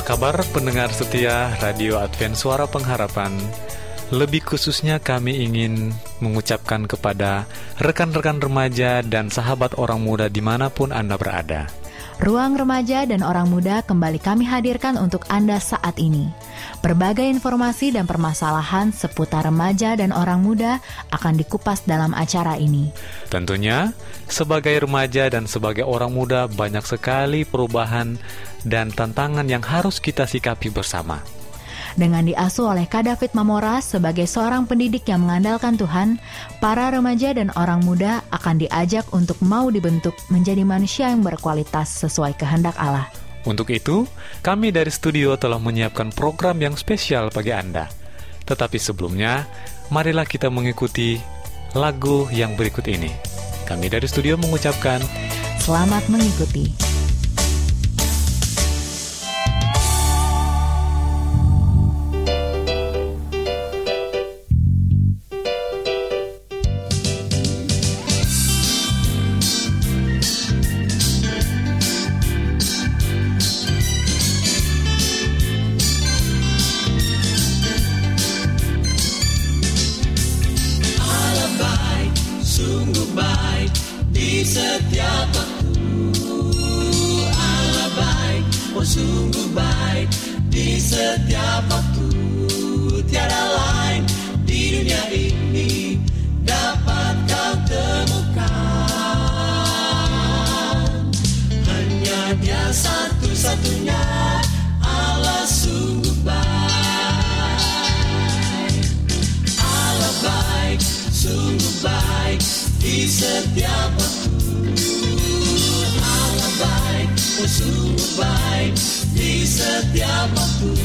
Kabar pendengar setia Radio Advent Suara Pengharapan? Lebih khususnya kami ingin mengucapkan kepada rekan-rekan remaja dan sahabat orang muda di mana pun Anda berada. Ruang Remaja dan Orang Muda kembali kami hadirkan untuk Anda saat ini. Berbagai informasi dan permasalahan seputar remaja dan orang muda akan dikupas dalam acara ini. Tentunya, sebagai remaja dan sebagai orang muda banyak sekali perubahan dan tantangan yang harus kita sikapi bersama. Dengan diasuh oleh Kak David Mamora sebagai seorang pendidik yang mengandalkan Tuhan, para remaja dan orang muda akan diajak untuk mau dibentuk menjadi manusia yang berkualitas sesuai kehendak Allah. Untuk itu, kami dari studio telah menyiapkan program yang spesial bagi Anda. Tetapi sebelumnya, marilah kita mengikuti lagu yang berikut ini. Kami dari studio mengucapkan Selamat mengikuti. sungguh baik. Di setiap waktu tiada lain di dunia ini dapat kau temukan. Hanya dia satu-satunya Allah sungguh baik. Allah baik sungguh baik. Di setiap dan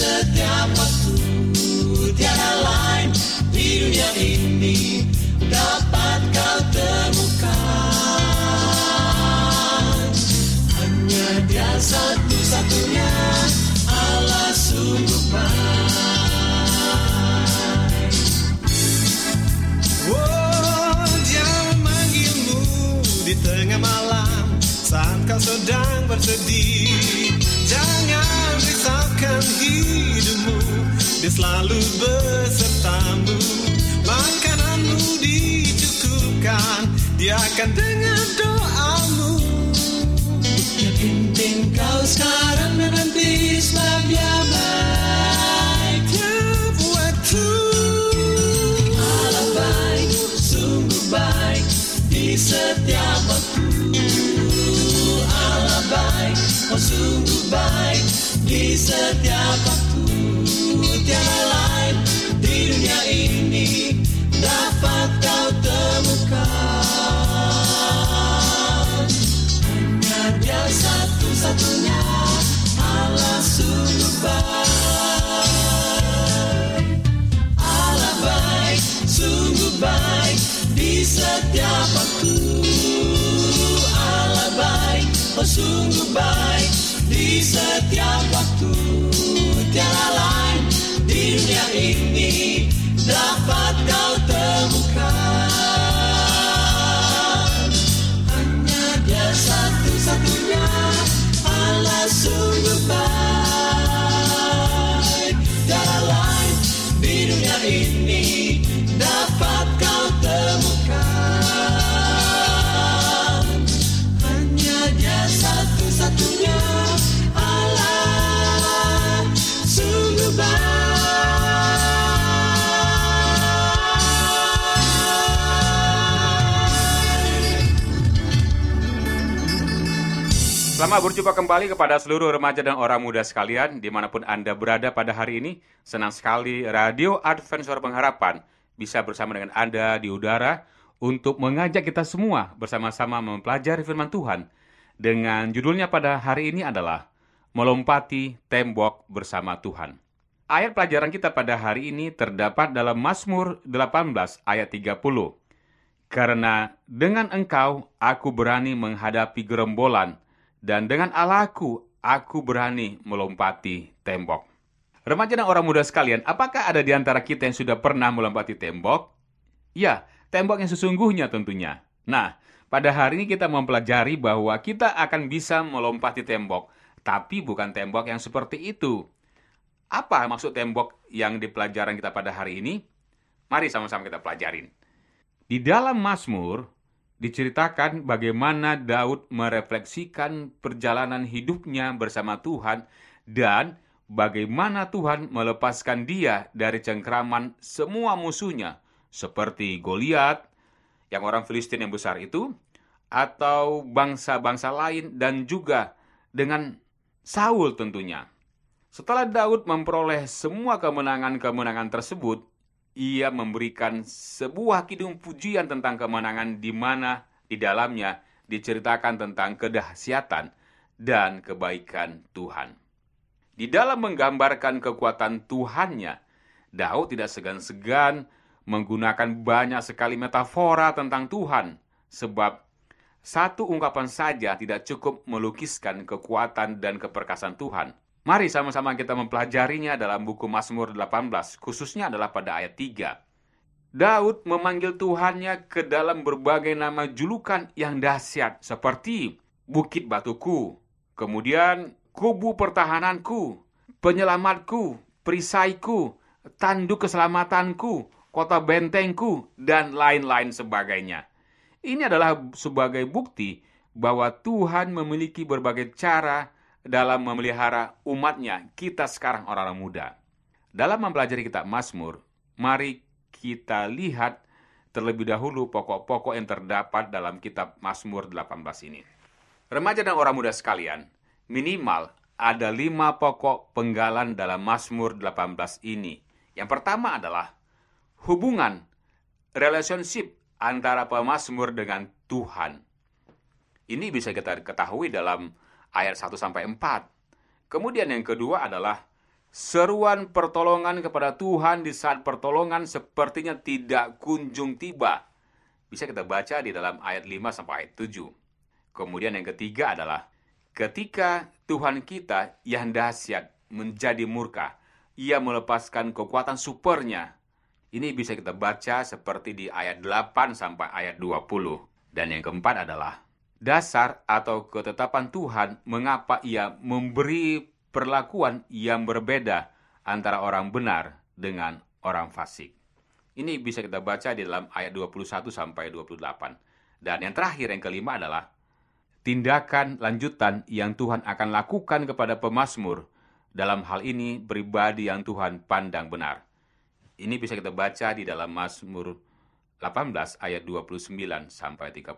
setiap waktu. Tiada lain di dunia ini dapat kau temukan. Hanya dia satu-satunya Allah sungguh baik. Oh, dia memanggilmu di tengah malam saat kau sedang bersedih Dia selalu besertamu Makananmu dicukupi Dia akan dengar doamu. Yang penting kau sekarang dan nanti dia baik Allah baik, sungguh baik Di setiap waktu. Allah baik, oh sungguh baik Di setiap waktu sungguh baik Di setiap Selamat berjumpa kembali kepada seluruh remaja dan orang muda sekalian, di mana pun Anda berada pada hari ini. Senang sekali Radio Advent Suara Pengharapan bisa bersama dengan Anda di udara untuk mengajak kita semua bersama-sama mempelajari firman Tuhan. Dengan judulnya pada hari ini adalah Melompati Tembok Bersama Tuhan. Ayat pelajaran kita pada hari ini terdapat dalam Mazmur 18 ayat 30. Karena dengan engkau aku berani menghadapi gerombolan, dan dengan Allahku aku berani melompati tembok. Remaja dan orang muda sekalian, apakah ada di antara kita yang sudah pernah melompati tembok? Ya, tembok yang sesungguhnya tentunya. Nah, pada hari ini kita mempelajari bahwa kita akan bisa melompati tembok, tapi bukan tembok yang seperti itu. Apa maksud tembok yang di pelajaran kita pada hari ini? Mari sama-sama kita pelajarin. Di dalam Mazmur diceritakan bagaimana Daud merefleksikan perjalanan hidupnya bersama Tuhan dan bagaimana Tuhan melepaskan dia dari cengkraman semua musuhnya seperti Goliat yang orang Filistin yang besar itu atau bangsa-bangsa lain dan juga dengan Saul tentunya. Setelah Daud memperoleh semua kemenangan-kemenangan tersebut, ia memberikan sebuah kidung pujian tentang kemenangan di mana di dalamnya diceritakan tentang kedahsyatan dan kebaikan Tuhan. Di dalam menggambarkan kekuatan Tuhannya, Daud tidak segan-segan menggunakan banyak sekali metafora tentang Tuhan, sebab satu ungkapan saja tidak cukup melukiskan kekuatan dan keperkasaan Tuhan. Mari sama-sama kita mempelajarinya dalam buku Mazmur 18, khususnya adalah pada ayat 3. Daud memanggil Tuhannya ke dalam berbagai nama julukan yang dahsyat, seperti Bukit Batuku, kemudian Kubu Pertahananku, Penyelamatku, Perisaiku, Tanduk Keselamatanku, Kota Bentengku, dan lain-lain sebagainya. Ini adalah sebagai bukti bahwa Tuhan memiliki berbagai cara dalam memelihara umatnya, kita sekarang orang-orang muda. Dalam mempelajari kitab Mazmur, mari kita lihat terlebih dahulu pokok-pokok yang terdapat dalam kitab Mazmur 18 ini. Remaja dan orang muda sekalian, minimal ada lima pokok penggalan dalam Mazmur 18 ini. Yang pertama adalah hubungan, relationship antara pemazmur dengan Tuhan. Ini bisa kita ketahui dalam ayat 1 sampai 4. Kemudian yang kedua adalah seruan pertolongan kepada Tuhan di saat pertolongan sepertinya tidak kunjung tiba. Bisa kita baca di dalam ayat 5 sampai ayat 7. Kemudian yang ketiga adalah ketika Tuhan kita yang dahsyat menjadi murka, ia melepaskan kekuatan supernya. Ini bisa kita baca seperti di ayat 8 sampai ayat 20. Dan yang keempat adalah dasar atau ketetapan Tuhan mengapa ia memberi perlakuan yang berbeda antara orang benar dengan orang fasik. Ini bisa kita baca di dalam ayat 21 sampai 28. Dan yang terakhir, yang kelima adalah tindakan lanjutan yang Tuhan akan lakukan kepada pemazmur dalam hal ini pribadi yang Tuhan pandang benar. Ini bisa kita baca di dalam Mazmur 18 ayat 29 sampai 30.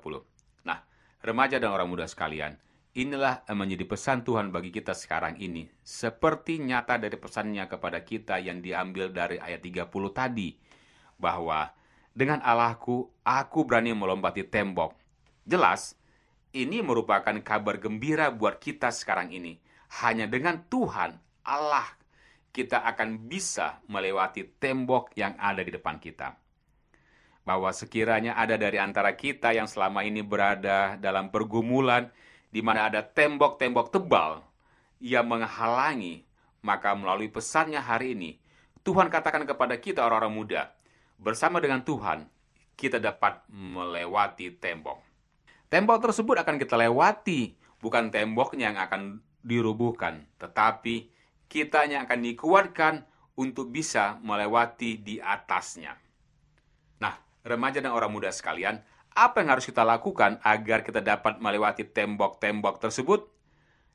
Nah, remaja dan orang muda sekalian, inilah menjadi pesan Tuhan bagi kita sekarang ini. Seperti nyata dari pesannya kepada kita yang diambil dari ayat 30 tadi. Bahwa dengan Allahku, aku berani melompati tembok. Jelas, ini merupakan kabar gembira buat kita sekarang ini. Hanya dengan Tuhan, Allah, kita akan bisa melewati tembok yang ada di depan kita. Bahwa sekiranya ada dari antara kita yang selama ini berada dalam pergumulan di mana ada tembok-tembok tebal yang menghalangi, maka melalui pesannya hari ini, Tuhan katakan kepada kita orang-orang muda, bersama dengan Tuhan, kita dapat melewati tembok. Tembok tersebut akan kita lewati, bukan temboknya yang akan dirubuhkan, tetapi kitanya akan dikuatkan untuk bisa melewati di atasnya. Nah, remaja dan orang muda sekalian, apa yang harus kita lakukan agar kita dapat melewati tembok-tembok tersebut?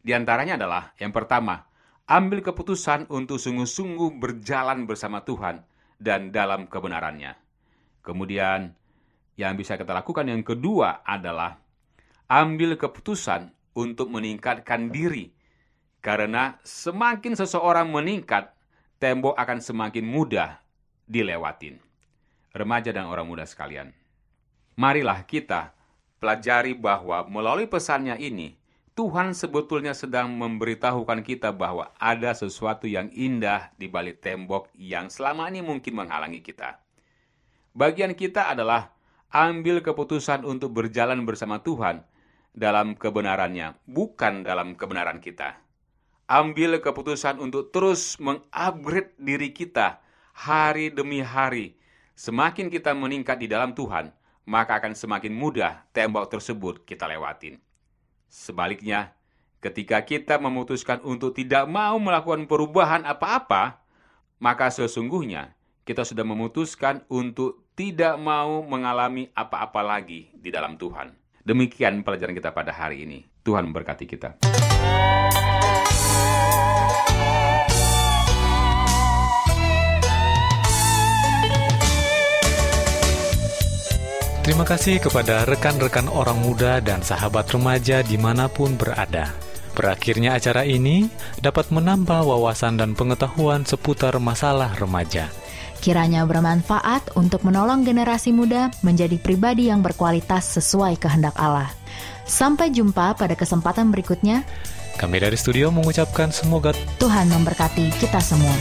Di antaranya adalah, yang pertama, ambil keputusan untuk sungguh-sungguh berjalan bersama Tuhan dan dalam kebenarannya. Kemudian, yang bisa kita lakukan yang kedua adalah ambil keputusan untuk meningkatkan diri karena semakin seseorang meningkat, tembok akan semakin mudah dilewatin. Remaja dan orang muda sekalian, marilah kita pelajari bahwa melalui pesannya ini, Tuhan sebetulnya sedang memberitahukan kita bahwa ada sesuatu yang indah di balik tembok yang selama ini mungkin menghalangi kita. Bagian kita adalah ambil keputusan untuk berjalan bersama Tuhan dalam kebenarannya, bukan dalam kebenaran kita ambil keputusan untuk terus mengupgrade diri kita hari demi hari. Semakin kita meningkat di dalam Tuhan, maka akan semakin mudah tembok tersebut kita lewatin. Sebaliknya, ketika kita memutuskan untuk tidak mau melakukan perubahan apa-apa, maka sesungguhnya kita sudah memutuskan untuk tidak mau mengalami apa-apa lagi di dalam Tuhan. Demikian pelajaran kita pada hari ini. Tuhan memberkati kita. Terima kasih kepada rekan-rekan orang muda dan sahabat remaja di mana pun berada. Berakhirnya acara ini dapat menambah wawasan dan pengetahuan seputar masalah remaja. Kiranya bermanfaat untuk menolong generasi muda menjadi pribadi yang berkualitas sesuai kehendak Allah. Sampai jumpa pada kesempatan berikutnya. Kami dari studio mengucapkan semoga Tuhan memberkati kita semua.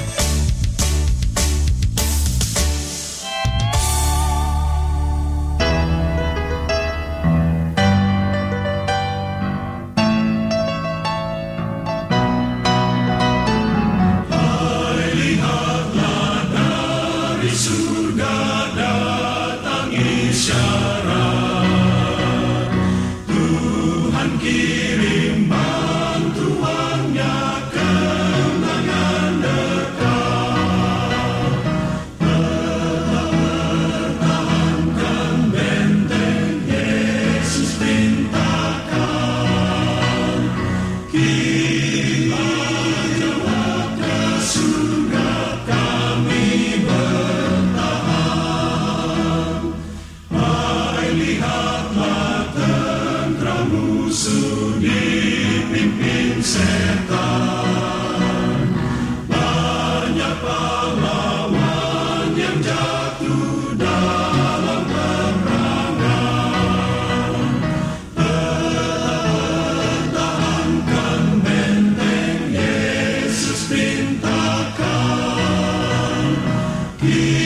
Yeah.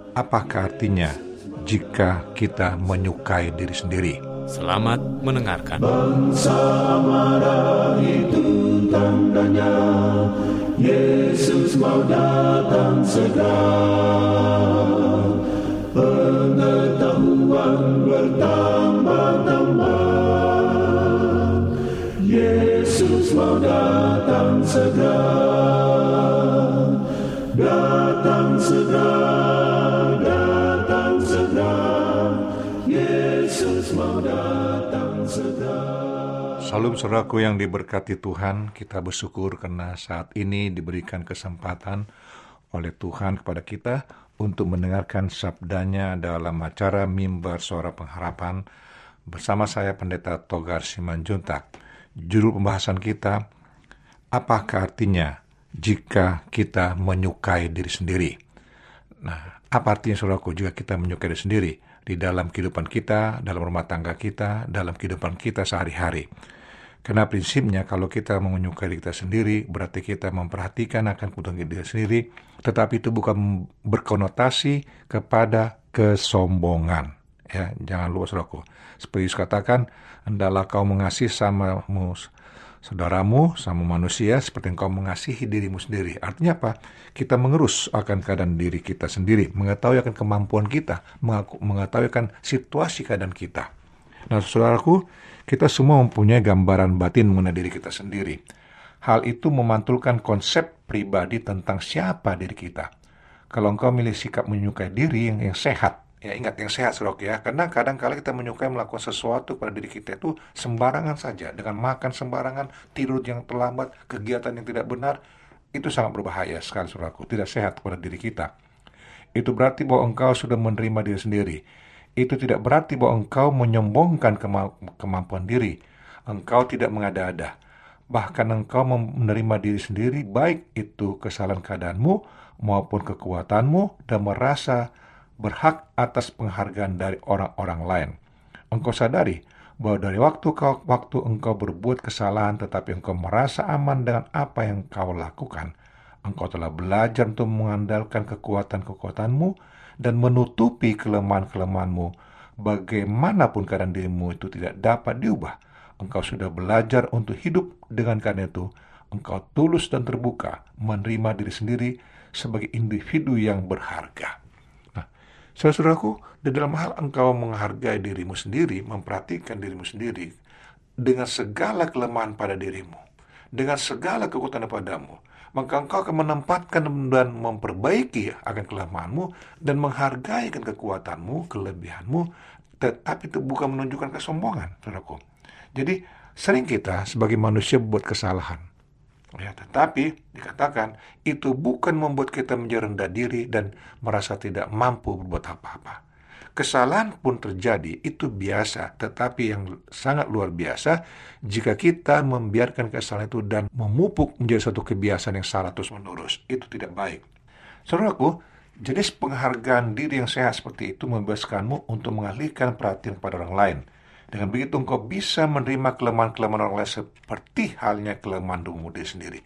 Apakah artinya jika kita menyukai diri sendiri? Selamat mendengarkan. Bangsa marah itu tandanya. Yesus mau datang segera. Pengetahuan bertambah-tambah. Yesus mau datang segera. Datang segera Salam saudaraku yang diberkati Tuhan, kita bersyukur karena saat ini diberikan kesempatan oleh Tuhan kepada kita untuk mendengarkan sabdanya dalam acara Mimbar Suara Pengharapan bersama saya Pendeta Togar Simanjuntak. Judul pembahasan kita, apakah artinya jika kita menyukai diri sendiri? Nah, apa artinya saudaraku jika kita menyukai diri sendiri di dalam kehidupan kita, dalam rumah tangga kita, dalam kehidupan kita sehari-hari? Karena prinsipnya kalau kita menyukai diri kita sendiri, berarti kita memperhatikan akan kebutuhan diri sendiri, tetapi itu bukan berkonotasi kepada kesombongan. Ya, jangan lupa saudaraku. Seperti Yesus katakan, hendaklah kau mengasihi sama saudaramu, sama manusia, seperti kau mengasihi dirimu sendiri. Artinya apa? Kita mengerus akan keadaan diri kita sendiri, mengetahui akan kemampuan kita, mengetahui akan situasi keadaan kita. Nah, saudaraku, kita semua mempunyai gambaran batin mengenai diri kita sendiri. Hal itu memantulkan konsep pribadi tentang siapa diri kita. Kalau engkau milih sikap menyukai diri yang, yang sehat, ya ingat yang sehat saudara ya, karena kadang kala kita menyukai melakukan sesuatu pada diri kita itu sembarangan saja, dengan makan sembarangan, tidur yang terlambat, kegiatan yang tidak benar, itu sangat berbahaya sekali saudaraku, tidak sehat pada diri kita. Itu berarti bahwa engkau sudah menerima diri sendiri. Itu tidak berarti bahwa engkau menyombongkan kema- kemampuan diri. Engkau tidak mengada-ada. Bahkan engkau menerima diri sendiri, baik itu kesalahan keadaanmu maupun kekuatanmu, dan merasa berhak atas penghargaan dari orang-orang lain. Engkau sadari bahwa dari waktu ke waktu engkau berbuat kesalahan tetapi engkau merasa aman dengan apa yang kau lakukan. Engkau telah belajar untuk mengandalkan kekuatan-kekuatanmu dan menutupi kelemahan-kelemahanmu. Bagaimanapun keadaan dirimu itu tidak dapat diubah. Engkau sudah belajar untuk hidup dengan karena itu. Engkau tulus dan terbuka menerima diri sendiri sebagai individu yang berharga. Nah, saudaraku, di dalam hal engkau menghargai dirimu sendiri, memperhatikan dirimu sendiri, dengan segala kelemahan pada dirimu, dengan segala kekuatan padamu, maka engkau akan menempatkan dan memperbaiki akan kelemahanmu dan menghargai akan kekuatanmu, kelebihanmu, tetapi itu bukan menunjukkan kesombongan, saudaraku. Jadi, sering kita sebagai manusia buat kesalahan. Ya, tetapi dikatakan itu bukan membuat kita menjadi rendah diri dan merasa tidak mampu berbuat apa-apa. Kesalahan pun terjadi, itu biasa, tetapi yang sangat luar biasa jika kita membiarkan kesalahan itu dan memupuk menjadi satu kebiasaan yang salah terus menerus. Itu tidak baik. Saudaraku, jenis penghargaan diri yang sehat seperti itu membebaskanmu untuk mengalihkan perhatian kepada orang lain. Dengan begitu engkau bisa menerima kelemahan-kelemahan orang lain seperti halnya kelemahan dirimu diri sendiri.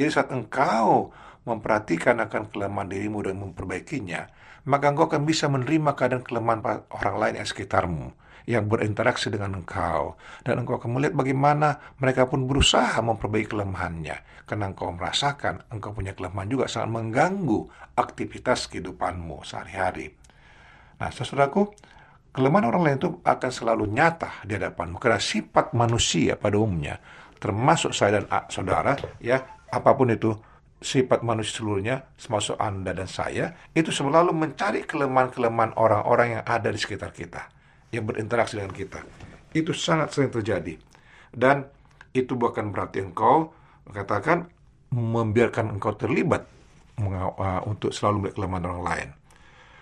Jadi saat engkau memperhatikan akan kelemahan dirimu dan memperbaikinya, maka engkau akan bisa menerima keadaan kelemahan orang lain yang sekitarmu yang berinteraksi dengan engkau dan engkau akan melihat bagaimana mereka pun berusaha memperbaiki kelemahannya karena engkau merasakan engkau punya kelemahan juga sangat mengganggu aktivitas kehidupanmu sehari-hari. Nah, saudaraku, kelemahan orang lain itu akan selalu nyata di hadapanmu karena sifat manusia pada umumnya termasuk saya dan saudara ya apa pun itu sifat manusia seluruhnya termasuk Anda dan saya itu selalu mencari kelemahan-kelemahan orang-orang yang ada di sekitar kita yang berinteraksi dengan kita. Itu sangat sering terjadi. Dan itu bukan berarti engkau katakan membiarkan engkau terlibat untuk selalu melihat kelemahan orang lain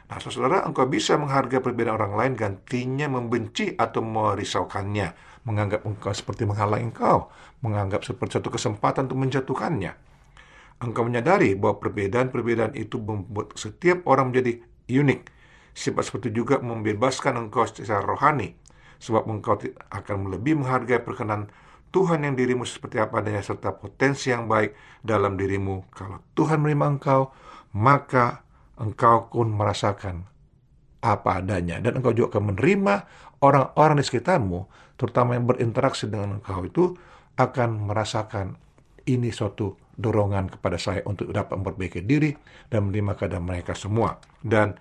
Nah, saudara, engkau bisa menghargai perbedaan orang lain gantinya membenci atau merisaukannya, menganggap engkau seperti menghalangi engkau, menganggap seperti satu kesempatan untuk menjatuhkannya. Engkau menyadari bahwa perbedaan-perbedaan itu membuat setiap orang menjadi unik. Sifat seperti juga membebaskan engkau secara rohani, sebab engkau akan lebih menghargai perkenan Tuhan yang dirimu seperti apa adanya serta potensi yang baik dalam dirimu. Kalau Tuhan menerima engkau, maka engkau pun merasakan apa adanya. Dan engkau juga akan menerima orang-orang di sekitarmu terutama yang berinteraksi dengan engkau itu akan merasakan ini suatu dorongan kepada saya untuk dapat memperbaiki diri dan menerima keadaan mereka semua. Dan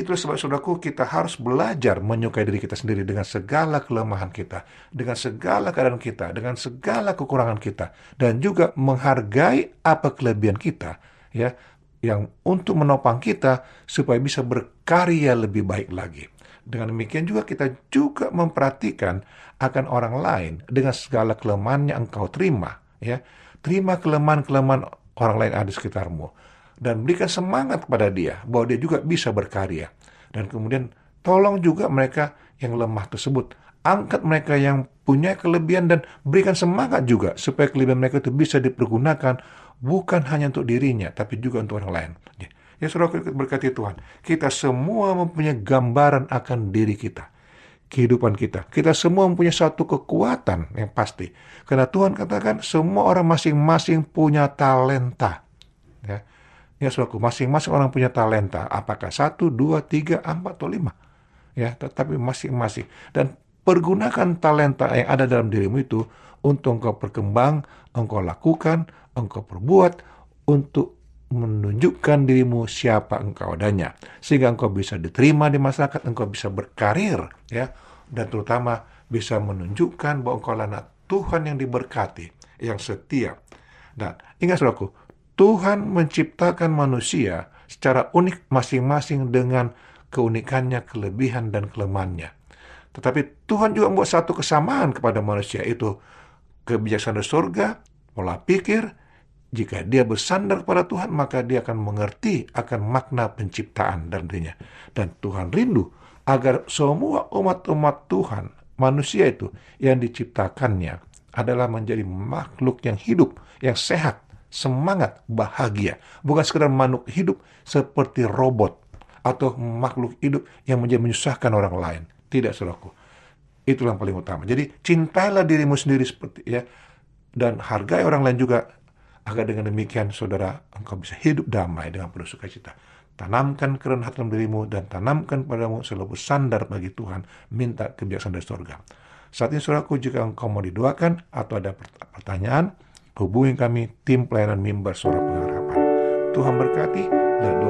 Itulah sebab saudaraku kita harus belajar menyukai diri kita sendiri dengan segala kelemahan kita, dengan segala keadaan kita, dengan segala kekurangan kita, dan juga menghargai apa kelebihan kita, ya, yang untuk menopang kita supaya bisa berkarya lebih baik lagi. Dengan demikian juga kita juga memperhatikan akan orang lain dengan segala kelemahan yang engkau terima, ya. Terima kelemahan-kelemahan orang lain ada di sekitarmu dan berikan semangat kepada dia bahwa dia juga bisa berkarya. Dan kemudian tolong juga mereka yang lemah tersebut. Angkat mereka yang punya kelebihan dan berikan semangat juga supaya kelebihan mereka itu bisa dipergunakan bukan hanya untuk dirinya tapi juga untuk orang lain. Ya, saudara berkati Tuhan, kita semua mempunyai gambaran akan diri kita kehidupan kita. Kita semua mempunyai satu kekuatan yang pasti. Karena Tuhan katakan semua orang masing-masing punya talenta. Ya, ya saudaraku, masing-masing orang punya talenta. Apakah satu, dua, tiga, empat, atau lima? Ya, tetapi masing-masing. Dan pergunakan talenta yang ada dalam dirimu itu untuk engkau berkembang, engkau lakukan, engkau perbuat untuk menunjukkan dirimu siapa engkau adanya. Sehingga engkau bisa diterima di masyarakat engkau bisa berkarir ya. Dan terutama bisa menunjukkan bahwa engkau anak Tuhan yang diberkati yang setia. Dan ingat saudaraku Tuhan menciptakan manusia secara unik masing-masing dengan keunikannya kelebihan dan kelemahannya. Tetapi Tuhan juga membuat satu kesamaan kepada manusia itu kebijaksanaan surga pola pikir jika dia bersandar pada Tuhan, maka dia akan mengerti akan makna penciptaan dan dirinya. Dan Tuhan rindu agar semua umat-umat Tuhan, manusia itu yang diciptakannya adalah menjadi makhluk yang hidup, yang sehat, semangat, bahagia. Bukan sekedar makhluk hidup seperti robot atau makhluk hidup yang menjadi menyusahkan orang lain. Tidak, saudaraku. Itulah yang paling utama. Jadi cintailah dirimu sendiri seperti ya dan hargai orang lain juga agar dengan demikian saudara engkau bisa hidup damai dengan penuh sukacita. Tanamkan kerendahan hati dalam dirimu dan tanamkan padamu selalu sandar bagi Tuhan. Minta kebiasaan dari surga. Saat ini saudaraku jika engkau mau didoakan atau ada pertanyaan, hubungi kami tim pelayanan mimbar suara pengharapan. Tuhan berkati dan doa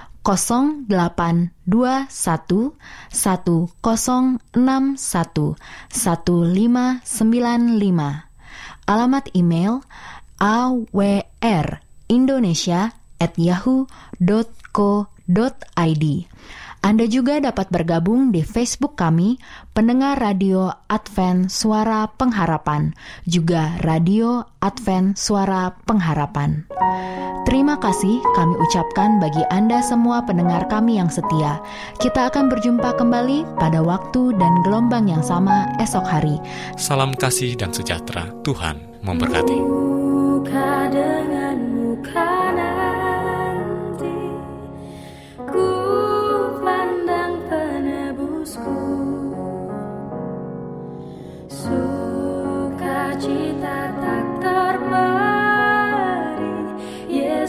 0821 1061 1595. Alamat email awrindonesia@yahoo.co.id. Anda juga dapat bergabung di Facebook kami, pendengar radio Advent Suara Pengharapan, juga radio Advent Suara Pengharapan. Terima kasih kami ucapkan bagi Anda semua pendengar kami yang setia. Kita akan berjumpa kembali pada waktu dan gelombang yang sama esok hari. Salam kasih dan sejahtera. Tuhan memberkati. Muka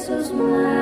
Yesus mati